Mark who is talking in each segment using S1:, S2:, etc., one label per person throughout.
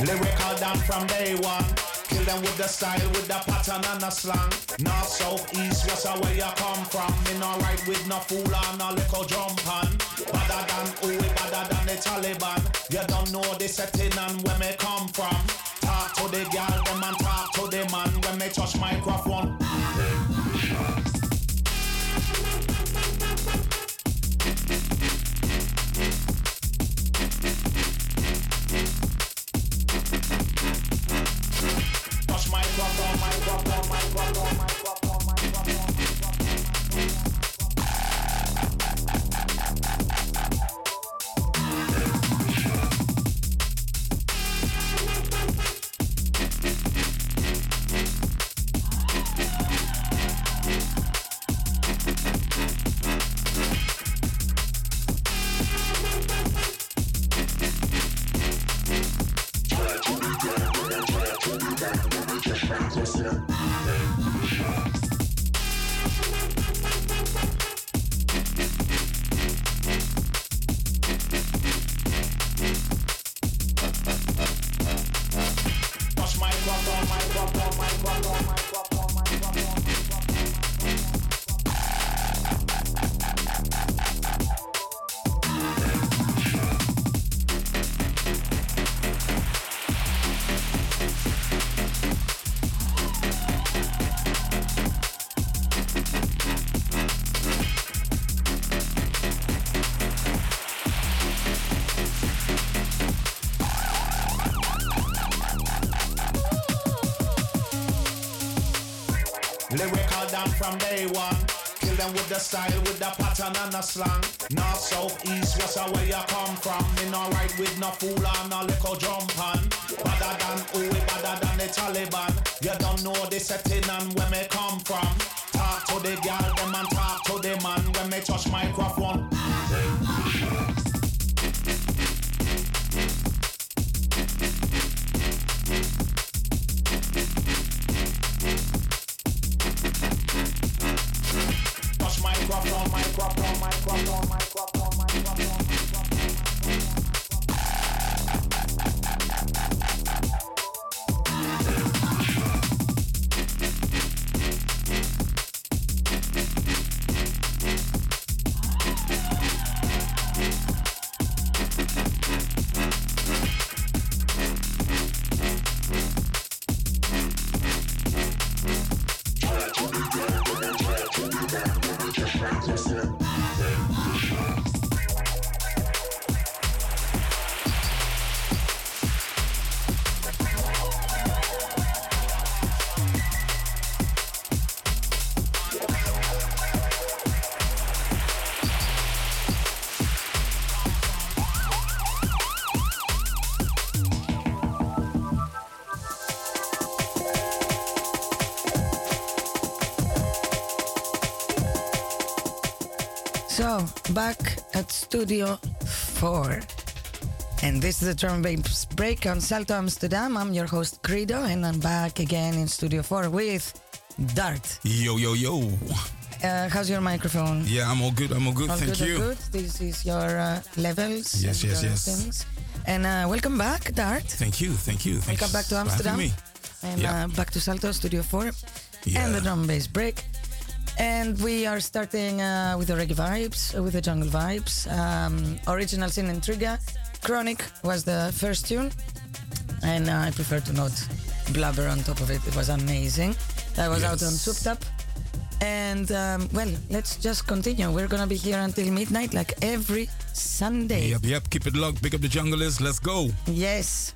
S1: Lyrical down from day one. Kill them with the style, with the pattern and the slang. North, south, east, west, where you come from. Me not right with no fool or no little jump on. Better than who, better than the Taliban. You don't know the setting and where me come from. Talk to the girl, them and talk to the man when me touch microphone. Style with the pattern and the slang. North, south, east, west, where you come from. Me not right with no fool or no little jump on. Better than who, better than the Taliban. You don't know the setting and where me come from. Talk to the girl, them and talk to the man when me touch
S2: my microphone. Studio 4. And this is the drum bass break on Salto Amsterdam. I'm your host Credo, and I'm back again in Studio 4 with Dart.
S3: Yo, yo, yo.
S2: Uh, how's your microphone?
S3: Yeah, I'm all good. I'm all good.
S2: All
S3: Thank
S2: good,
S3: you.
S2: All good. This is your uh, levels.
S3: Yes, yes, yes.
S2: Things. And uh, welcome back, Dart.
S3: Thank you. Thank you. Thanks
S2: welcome back to Amsterdam.
S3: me.
S2: And
S3: Yeah.
S2: uh, back to Salto Studio 4.
S3: Yeah.
S2: And the drum bass break. And we are starting uh, with the reggae vibes, uh, with the jungle vibes. Um, original Sin and Trigger. Chronic was the first tune. And uh, I prefer to not blubber on top of it. It was amazing. That was out on
S3: Yes.
S2: Souped Up. And um, well, let's just continue. We're gonna be here until midnight, like every Sunday.
S3: Yep, yep. Keep it locked. Big up the junglers. Let's go.
S2: Yes.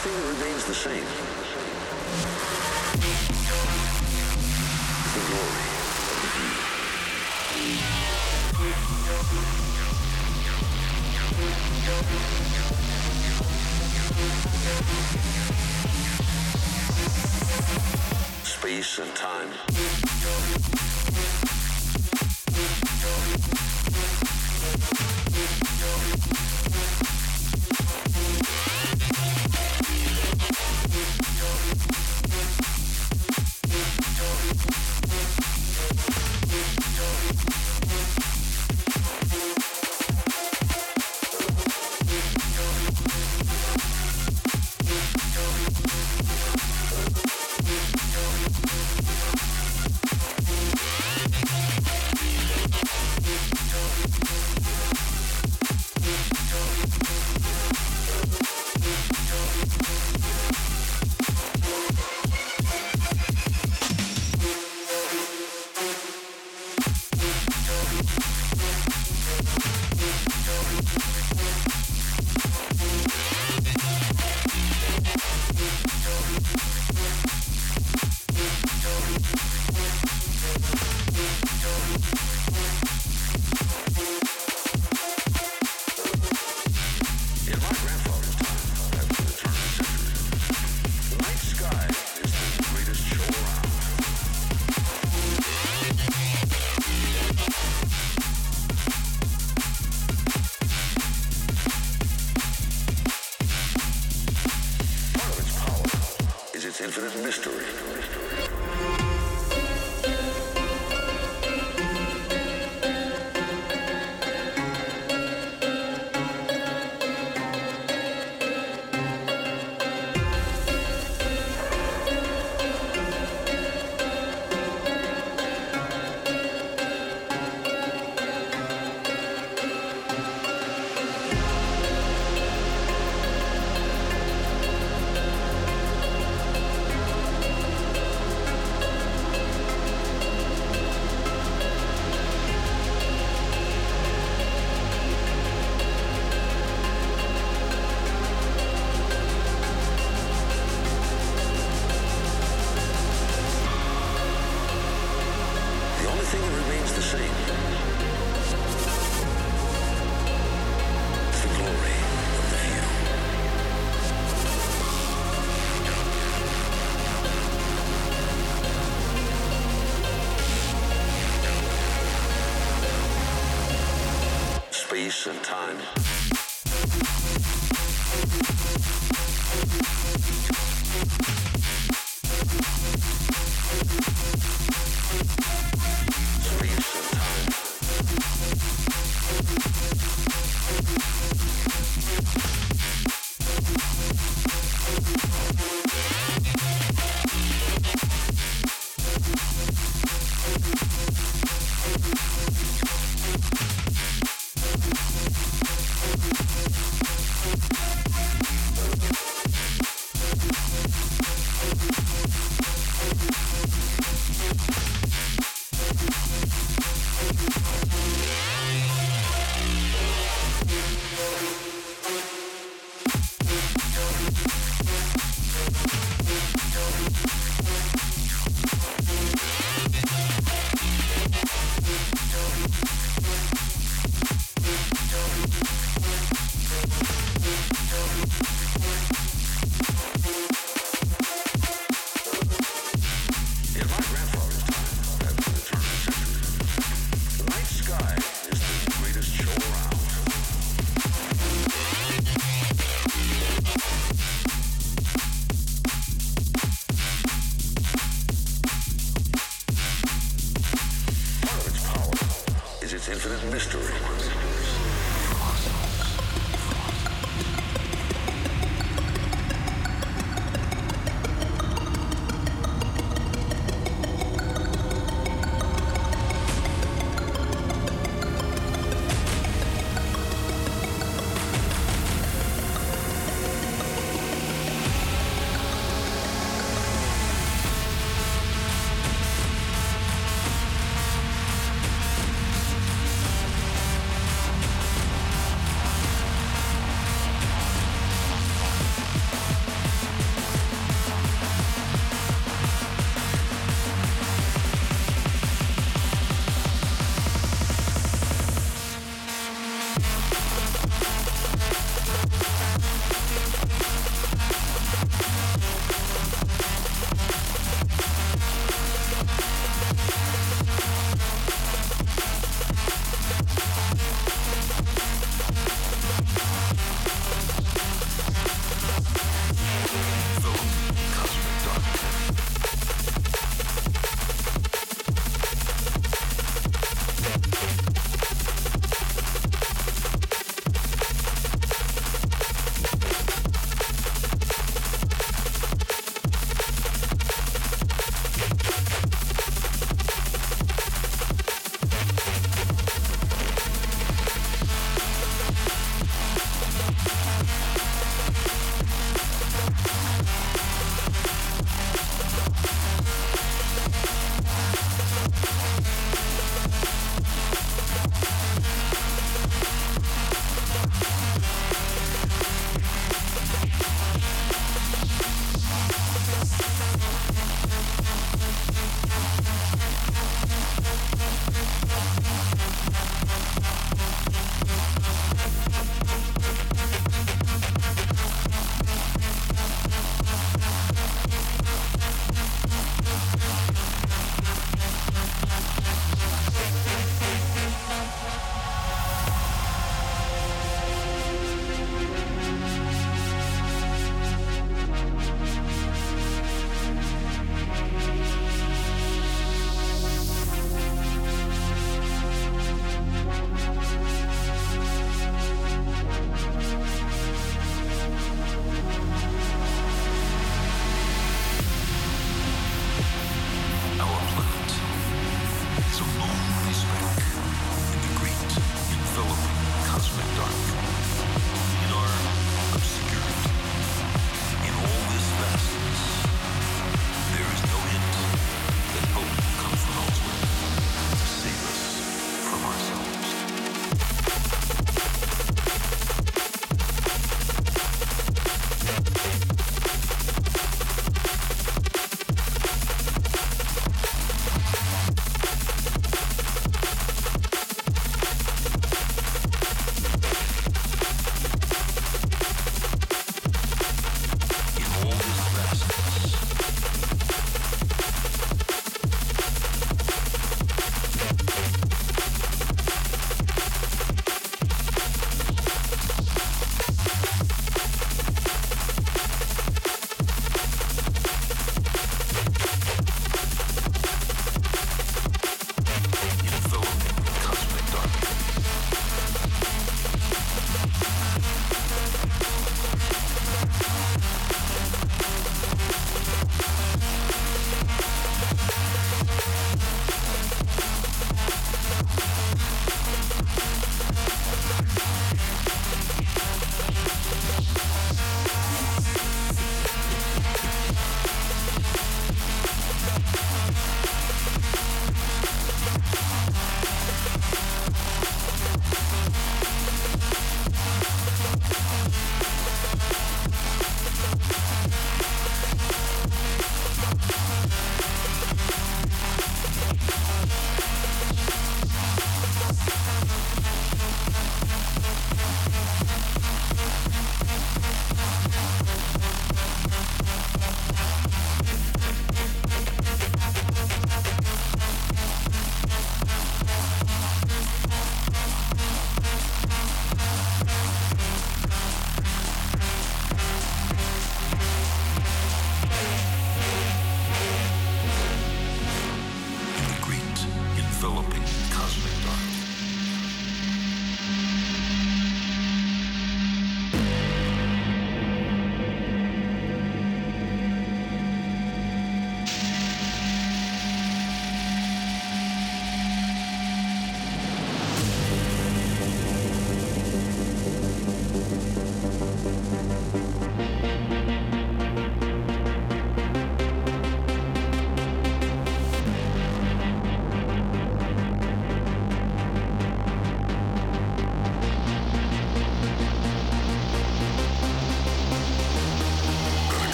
S4: thing that remains the same. The glory of the. Space and time.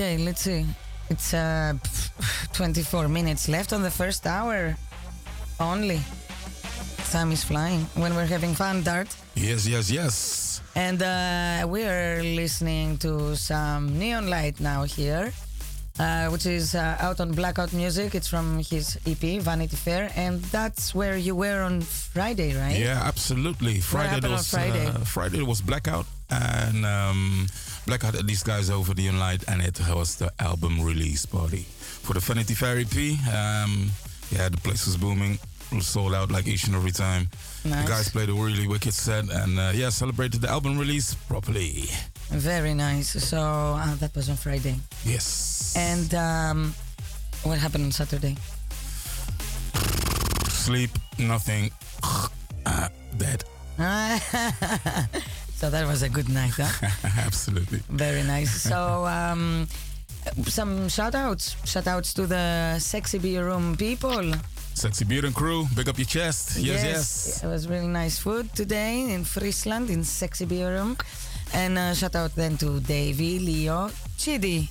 S2: Okay, let's see. It's uh, 24 minutes left on the first hour only. Time is flying when we're having fun, Dart.
S3: Yes, yes, yes.
S2: And uh, we are listening to some Neon Light now here, uh, which is uh, out on Blackout Music. It's from his EP, Vanity Fair. And that's where you were on Friday, right?
S3: Yeah, absolutely. Friday was
S2: Friday?
S3: Uh, Friday was blackout, and um, blackout had these guys over the light, and it was the album release party for the Vanity Fair EP. Um, yeah, the place was booming. It was sold out like each and every time.
S2: Nice.
S3: The guys played a really wicked set, and uh, yeah, celebrated the album release properly.
S2: Very nice. So uh, that was on Friday.
S3: Yes.
S2: And um, what happened on Saturday?
S3: sleep, nothing, uh, dead.
S2: so that was a good night, huh?
S3: Absolutely.
S2: Very nice. So, um, some shout outs. Shout outs to the Sexy Beer Room people.
S3: Sexy Beard and crew, big up your chest. Yes, yes. yes.
S2: It was really nice food today in Friesland in Sexy Beer Room. And uh, shout out then to Davy, Leo, Chidi,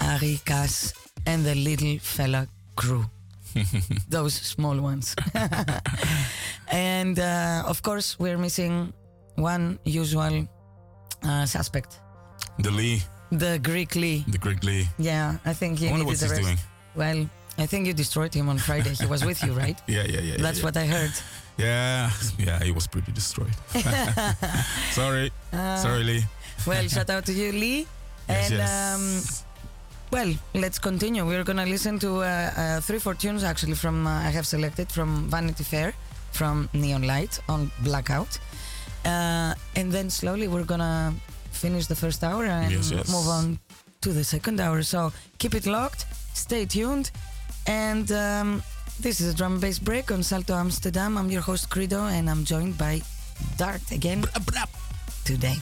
S2: Ari, Cass, and the little fella crew. Those small ones. and uh, of course, we're missing one usual uh, suspect
S3: The Lee,
S2: the Greek Lee.
S3: the Greek Lee.
S2: Yeah, I think you
S3: I wonder
S2: needed
S3: what
S2: the
S3: he's
S2: rest.
S3: doing.
S2: Well, I think you destroyed him on Friday. He was with you, right?
S3: Yeah, yeah, yeah.
S2: That's
S3: yeah,
S2: what I heard.
S3: Yeah, yeah, he was pretty destroyed. Sorry, sorry, Lee.
S2: Well, shout out to you, Lee.
S3: Yes,
S2: and
S3: yes.
S2: um, well, let's continue. We're gonna listen to uh, uh, three, four tunes actually from uh, I have selected from Vanity Fair, from Neon Light on Blackout, uh, and then slowly we're gonna finish the first hour and
S3: Yes, yes.
S2: move on to the second hour. So keep it locked, stay tuned, and um, this is a drum and bass break on Salto Amsterdam. I'm your host Credo, and I'm joined by Dart again today.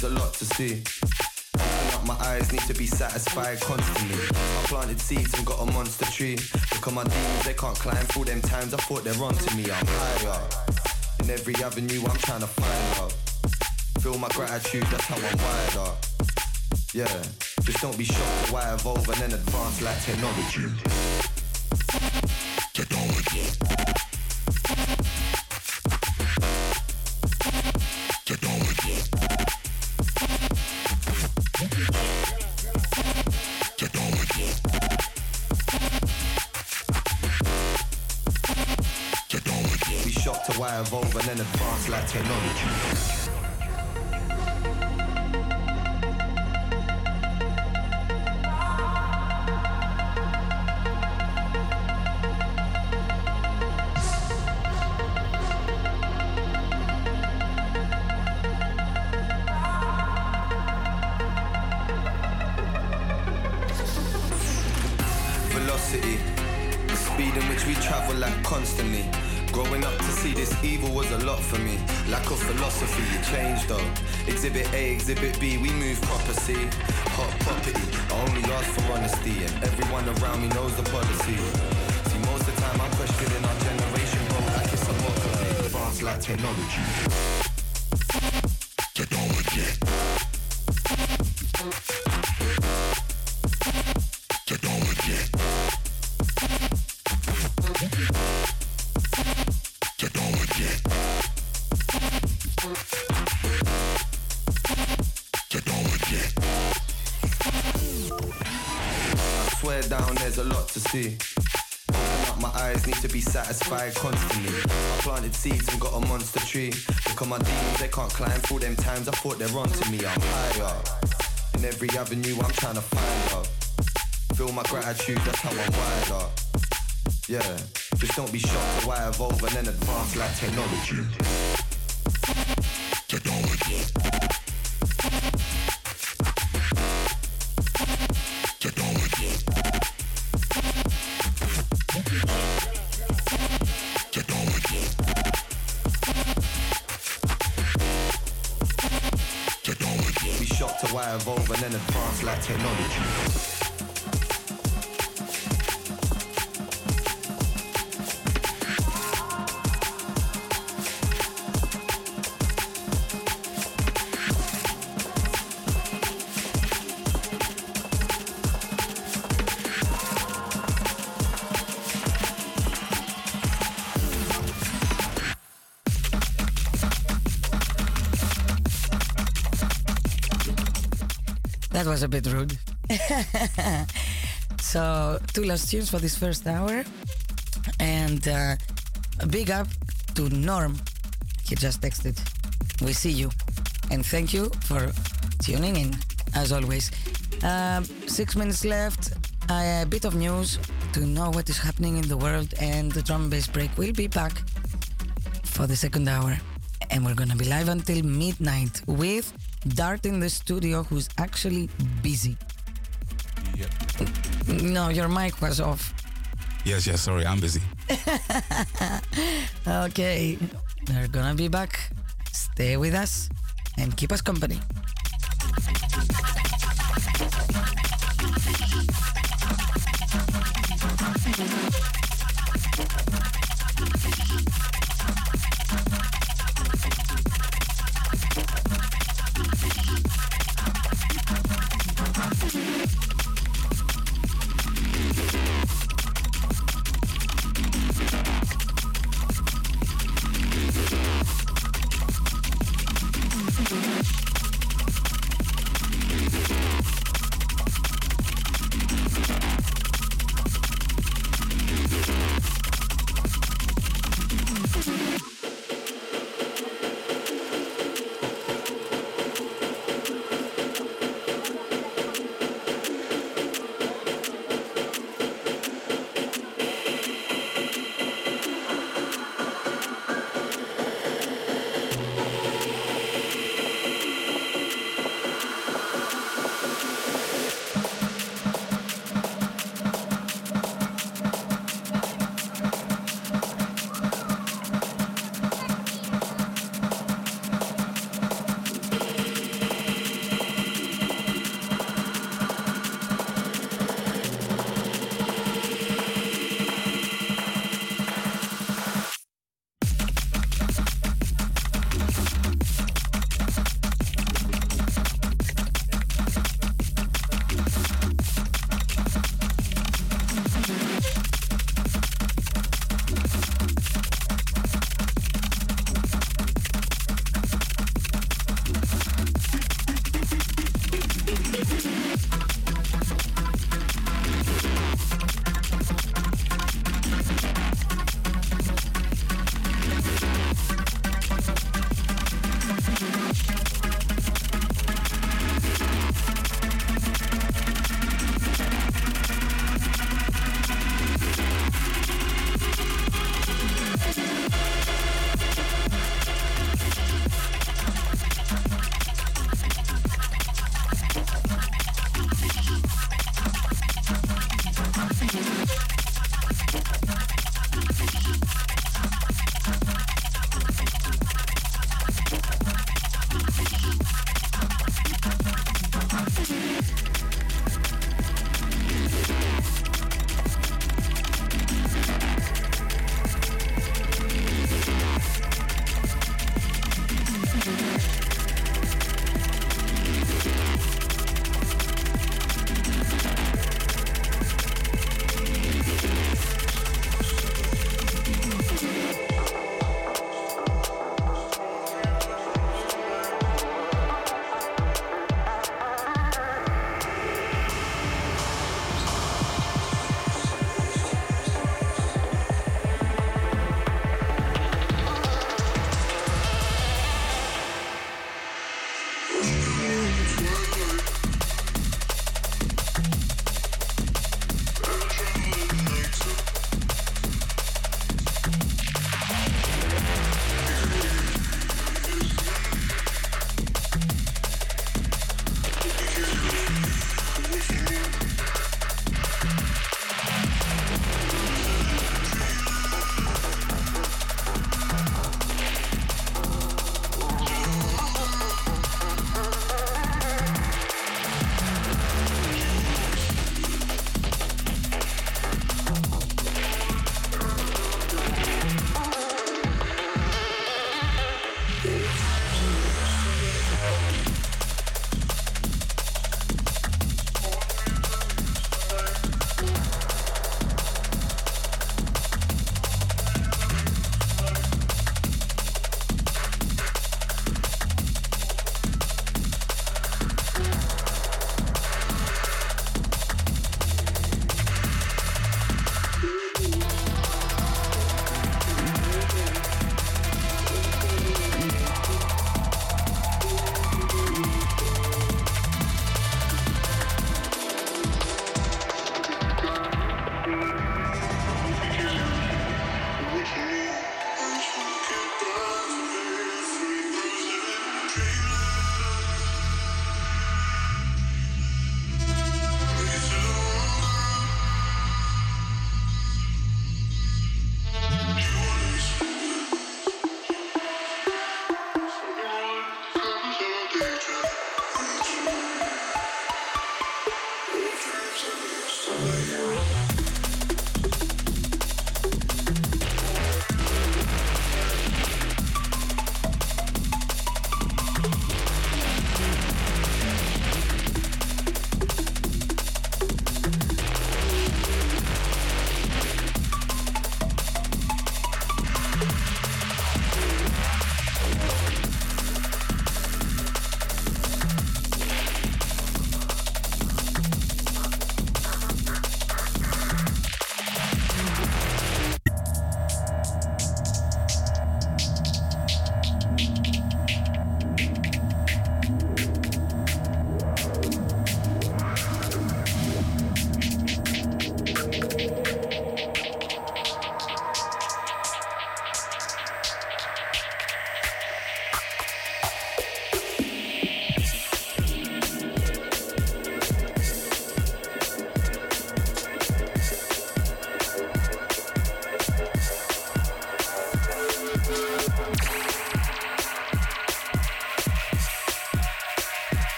S5: there's a lot to see. Open up my eyes, need to be satisfied constantly. I planted seeds and got a monster tree. Look at my demons, they can't climb through them times. I thought they're onto me, I'm higher. In every avenue, I'm trying to find love. Feel my gratitude, that's how I'm wired up. Yeah, just don't be shocked why I evolve and then advance like technology. See. Open up, my eyes need to be satisfied constantly. I planted seeds and got a monster tree. Look at my demons, they can't climb through them times. I thought they're onto me, I'm higher. In every avenue, I'm trying to find love. Feel my gratitude, that's how I'm wired up. Yeah, just don't be shocked why I evolve and then advance like technology. Technology. Evolve and then advance like technology.
S2: That was a bit rude. so, two last tunes for this first hour. And uh, a big up to Norm. He just texted. We see you. And thank you for tuning in, as always. Um, six minutes left. A bit of news to know what is happening in the world. And the drum and bass break will be back for the second hour. And we're gonna be live until midnight with Dart in the studio, who's actually busy. No, your mic was off.
S3: Yes, yes, sorry, I'm busy.
S2: Okay, they're gonna be back. Stay with us and keep us company.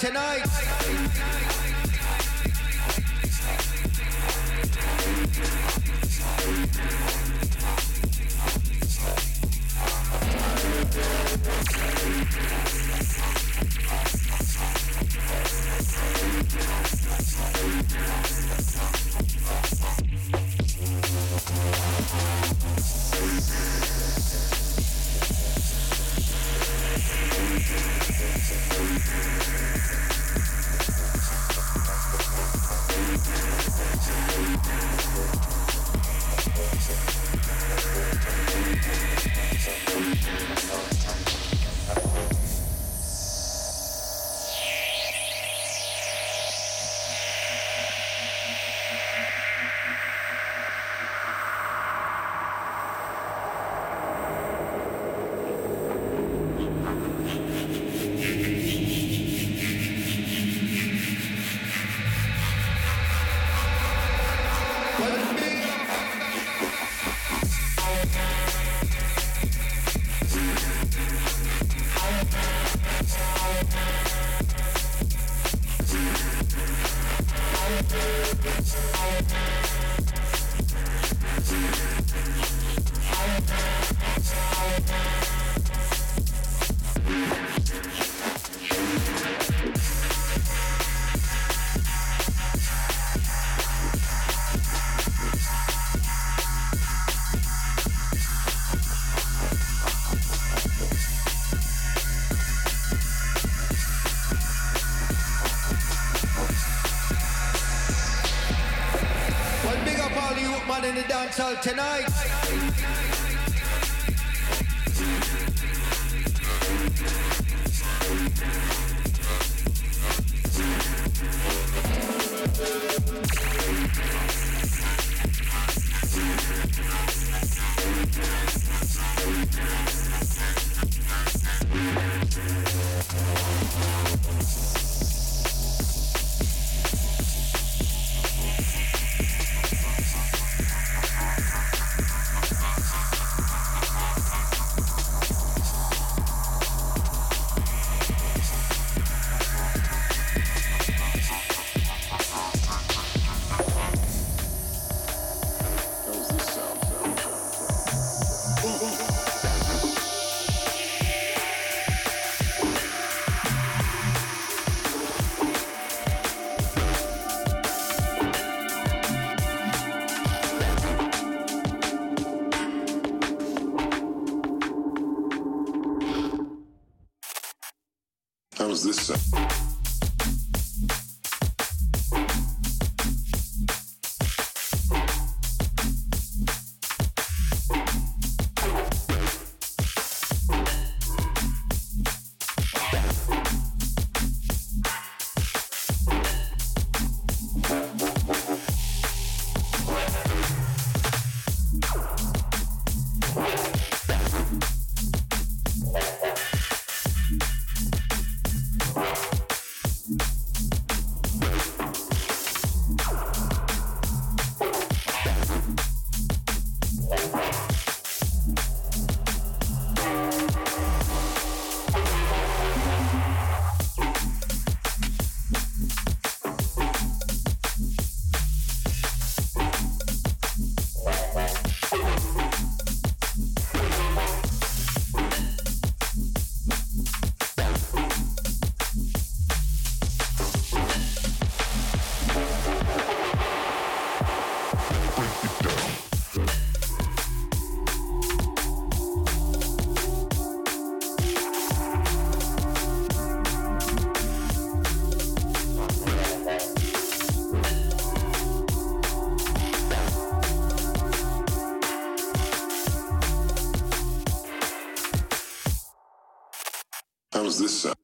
S6: Tonight. girl tonight.
S7: this sound?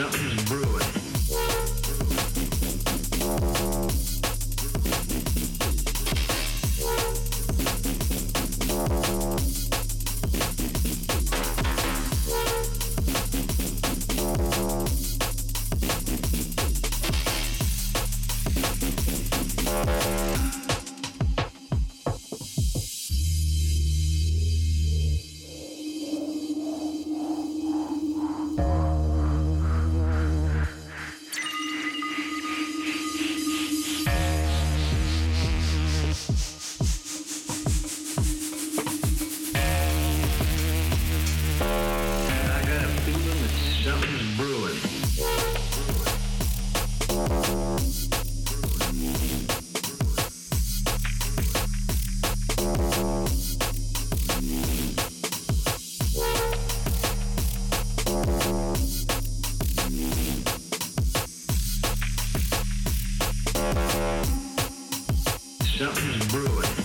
S8: That Something's brewing.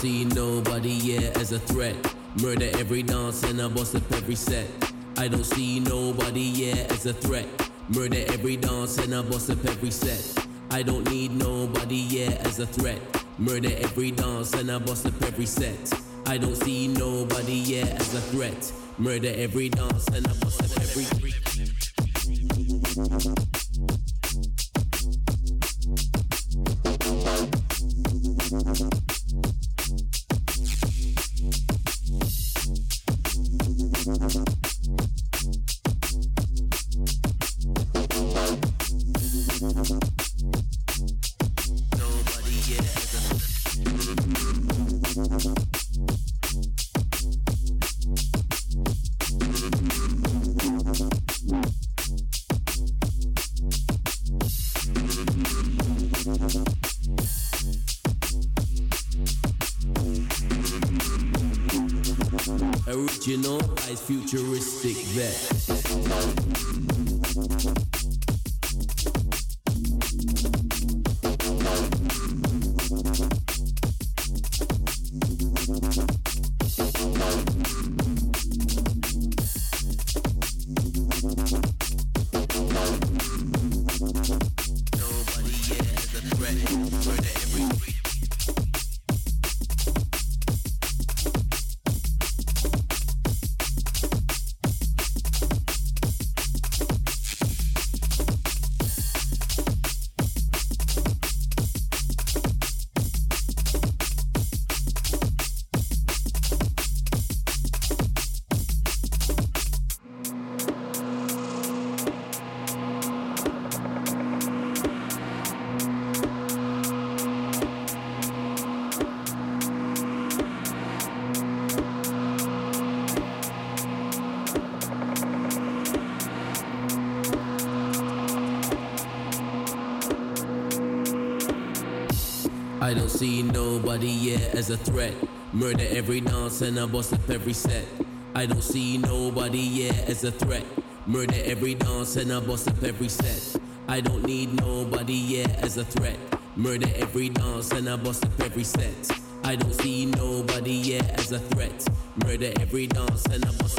S9: See nobody yeah as a threat. Murder every dance and I bust up every set. I don't see nobody yeah as a threat. Murder every dance and I bust up every set. I don't need nobody yeah as a threat. Murder every dance and I bust up every set. I don't see nobody yeah as a threat. Murder every dance and I as a threat. Murder every dance and I bust up every set. I don't see nobody here as a threat. Murder every dance and I bust up every set. I don't need nobody here as a threat. Murder every dance and I bust up every set. I don't see nobody here as a threat. Murder every dance and I bust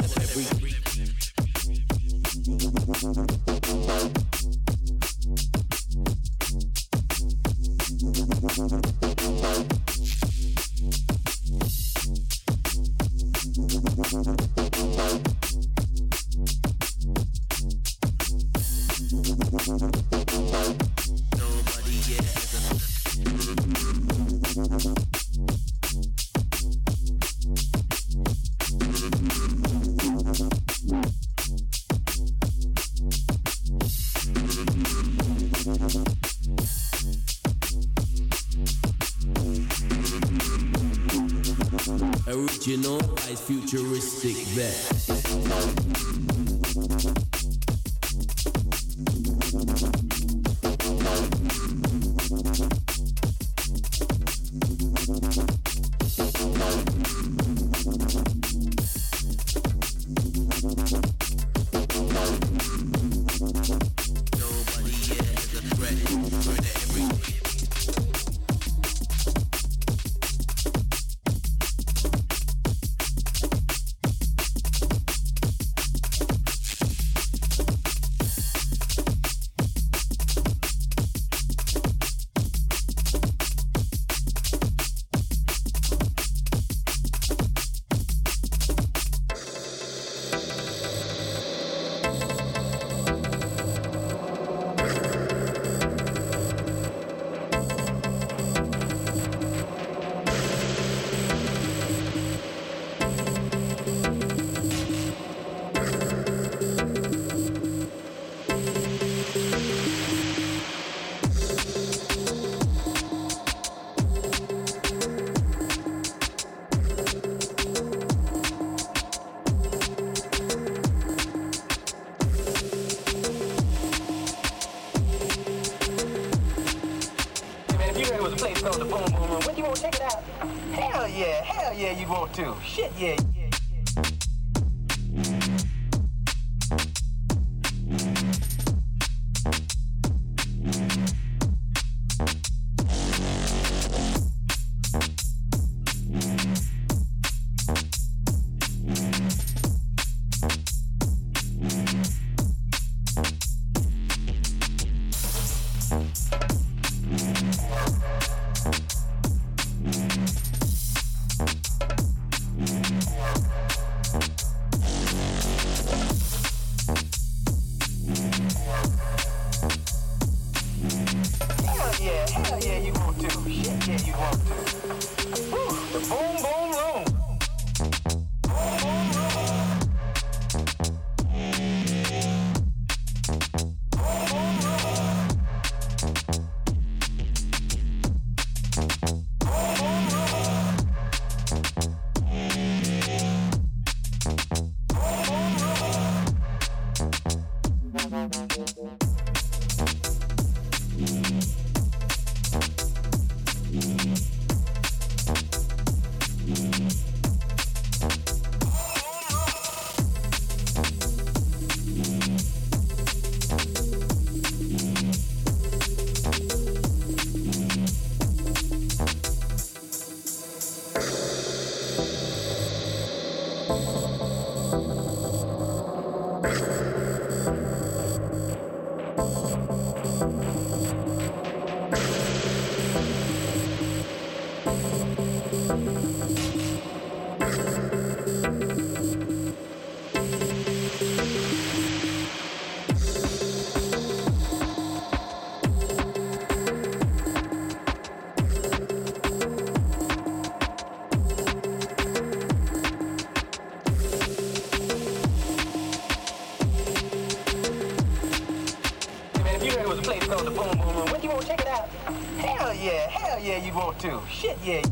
S10: Shit, yeah.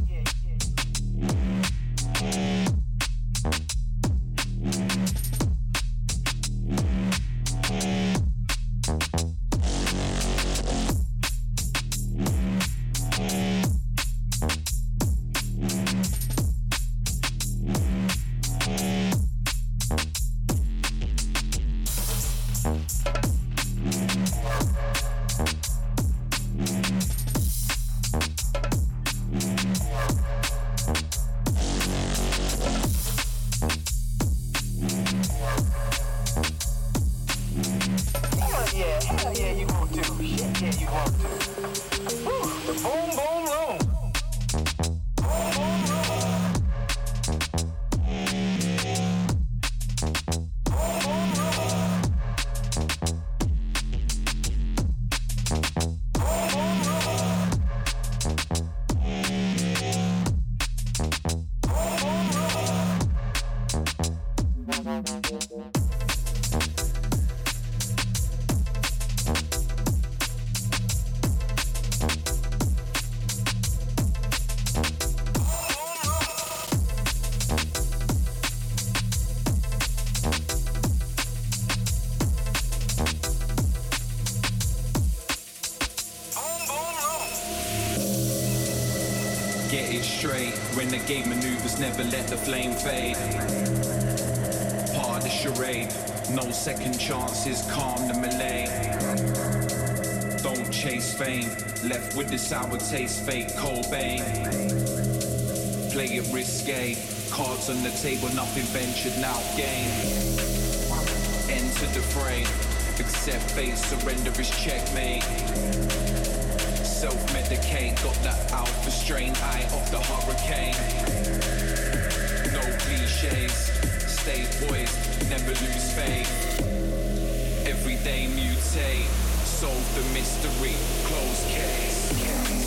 S11: Never let the flame fade. Part of the charade. No second chances, calm the melee. Don't chase fame. Left with the sour taste, fake Cobain. Play it risque. Cards on the table, nothing ventured, now gain. Enter the fray. Accept fate, surrender is checkmate. Self-medicate, got that alpha strain, eye of the hurricane. No cliches, stay poised, never lose faith. Every day mutate, solve the mystery, close case.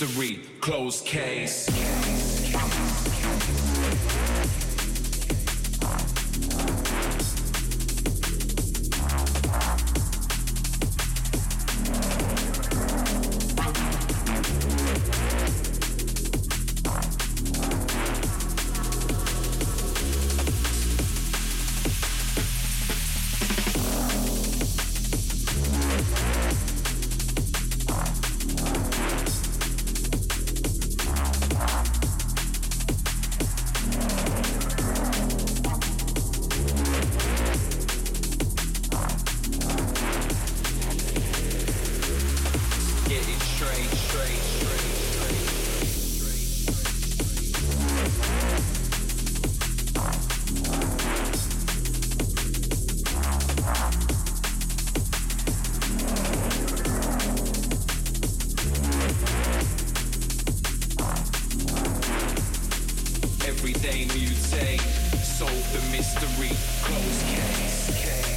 S11: Mystery, close case. say, you take? Solve the mystery, close case. case.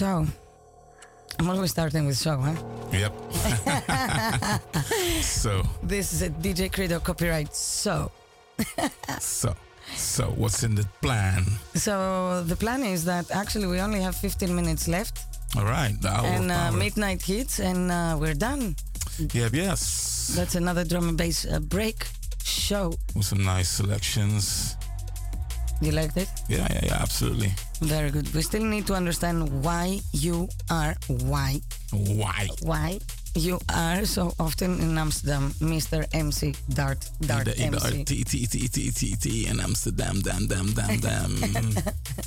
S2: So, I'm always starting with so, huh?
S3: Yep. so,
S2: This is a DJ Credo copyright. So,
S3: so, so, what's in the plan?
S2: so the plan is that actually we only have 15 minutes left,
S3: All right, the hour
S2: and uh, midnight hits, and uh, we're done.
S3: Yep, yes.
S2: That's another drum and bass uh, break show.
S3: With some nice selections.
S2: You liked it?
S3: Yeah, yeah, yeah, absolutely.
S2: Very good. We still need to understand why you are why
S3: Why?
S2: why you are so often in Amsterdam, Mr. MC Dart Dart
S3: the,
S2: MC.
S3: T T T T T T in Amsterdam, damn, damn, damn, damn.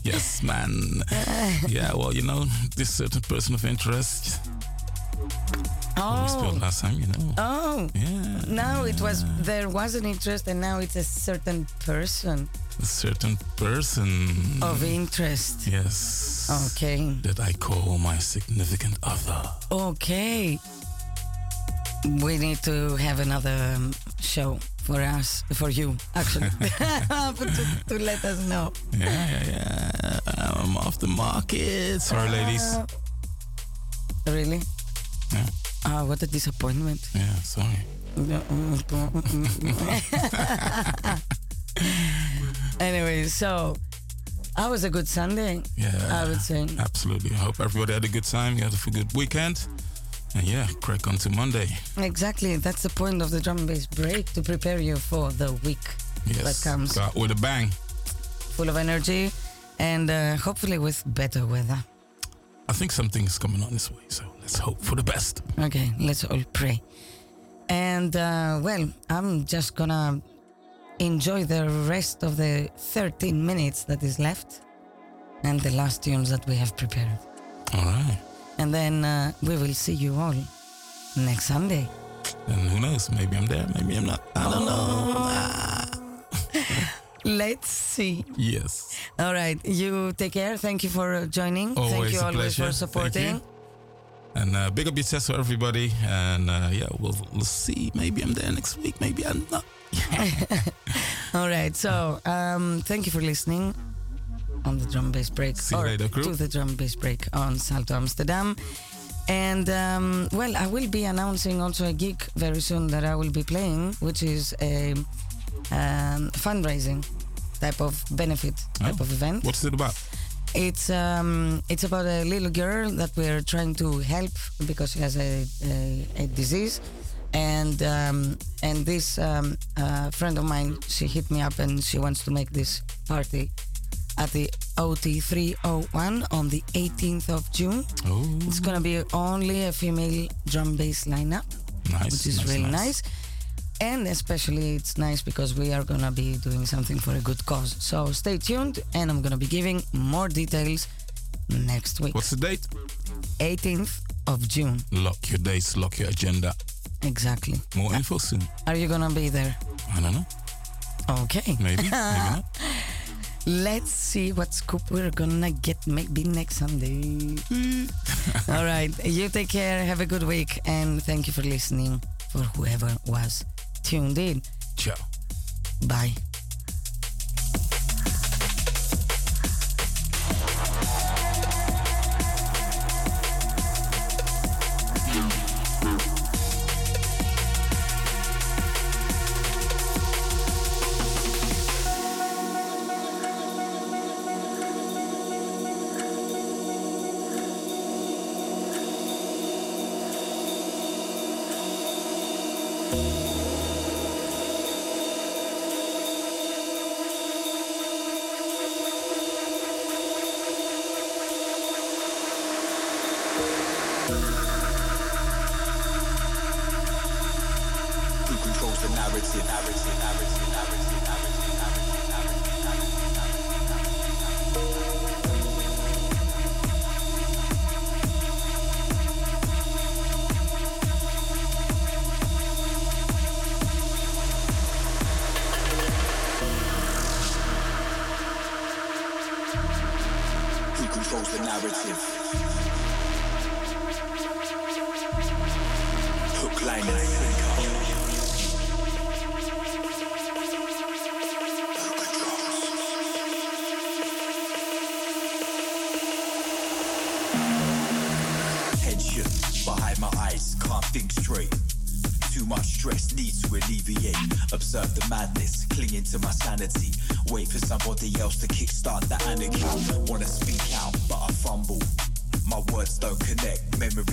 S3: yes, man. Yeah, well, you know, this certain person of interest. We
S2: Oh,
S3: spoke last time, you know.
S2: oh.
S3: Yeah.
S2: Now it was there was an interest, and now it's a certain person
S3: A certain person.
S2: of interest.
S3: Yes.
S2: Okay.
S3: That I call my significant other.
S2: Okay. We need to have another um, show for us, for you, actually, to, to let us know.
S3: Yeah, yeah, yeah. I'm off the market. Sorry, ladies.
S2: Uh, really?
S3: Yeah.
S2: Ah, what a disappointment.
S3: Yeah, sorry.
S2: anyway, so I was a good Sunday.
S3: Yeah.
S2: I would say.
S3: Absolutely. I hope everybody had a good time. You had a good weekend. And yeah, crack on to Monday.
S2: Exactly. That's the point of the drum and bass break to prepare you for the week
S3: Yes.
S2: that comes
S3: out with a bang.
S2: full of energy and uh, hopefully with better weather.
S3: I think something is coming on this way, so let's hope for the best.
S2: Okay, let's all pray. And uh, well, I'm just gonna enjoy the rest of the 13 minutes that is left and the last tunes that we have prepared.
S3: All right.
S2: And then uh, we will see you all next Sunday.
S3: And who knows? Maybe I'm there, maybe I'm not. I don't know.
S2: Let's see.
S3: Yes.
S2: All right, you take care. Thank you for uh, joining. Thank
S3: Always
S2: you
S3: a
S2: always
S3: pleasure.
S2: for
S3: Thank
S2: supporting.
S3: And uh, big up chest for everybody. And uh, yeah, we'll, we'll see. Maybe I'm there next week. Maybe I'm not.
S2: All right, so um, thank you for listening. on the drum bass break.
S3: See
S2: or
S3: later, crew.
S2: To the drum bass break on Salto Amsterdam. And um, well, I will be announcing also a gig very soon that I will be playing, which is a um, fundraising type of benefit type of event.
S3: What's it about?
S2: It's um, it's about a little girl that we're trying to help because she has a, a, a disease, and um, and this um, uh, friend of mine she hit me up and she wants to make this party at the OT 301 on the 18th of June.
S3: Oh.
S2: It's gonna be only a female drum bass lineup,
S3: Nice,
S2: which is
S3: nice,
S2: really
S3: nice.
S2: nice. And especially it's nice because we are gonna be doing something for a good cause. So stay tuned and I'm gonna be giving more details next week.
S3: What's the date?
S2: 18th of June.
S3: Lock your dates, lock your agenda.
S2: Exactly.
S3: More info soon.
S2: Are you gonna be there?
S3: I don't know.
S2: Okay.
S3: Maybe, maybe not.
S2: Let's see what scoop we're gonna get maybe next Sunday. All right. You take care. Have a good week. And thank you for listening for whoever was tuned in.
S3: Ciao.
S2: Bye.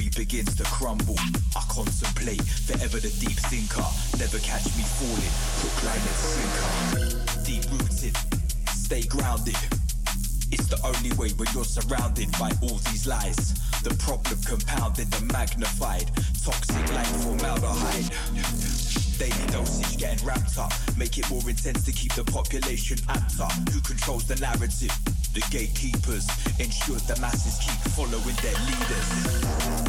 S12: Memory begins to crumble. I contemplate, forever the deep thinker. Never catch me falling, hook, line, and sinker. Deep rooted, stay grounded. It's the only way when you're surrounded by all these lies. The problem compounded and magnified. Toxic like formaldehyde. Daily dosage getting ramped up. Make it more intense to keep the population amped up. Who controls the narrative? The gatekeepers ensure the masses keep following their leaders.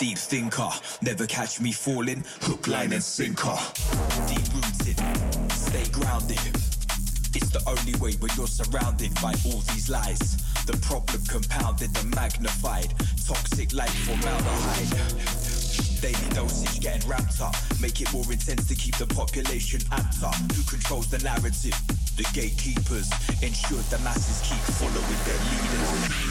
S12: Deep thinker. Never catch me falling, hook, line, and sinker. Deep rooted, stay grounded. It's the only way when you're surrounded by all these lies. The problem compounded and magnified. Toxic like formaldehyde. Daily dosage getting ramped up. Make it more intense to keep the population amped up. Who controls the narrative? The gatekeepers ensure the masses keep following their leaders.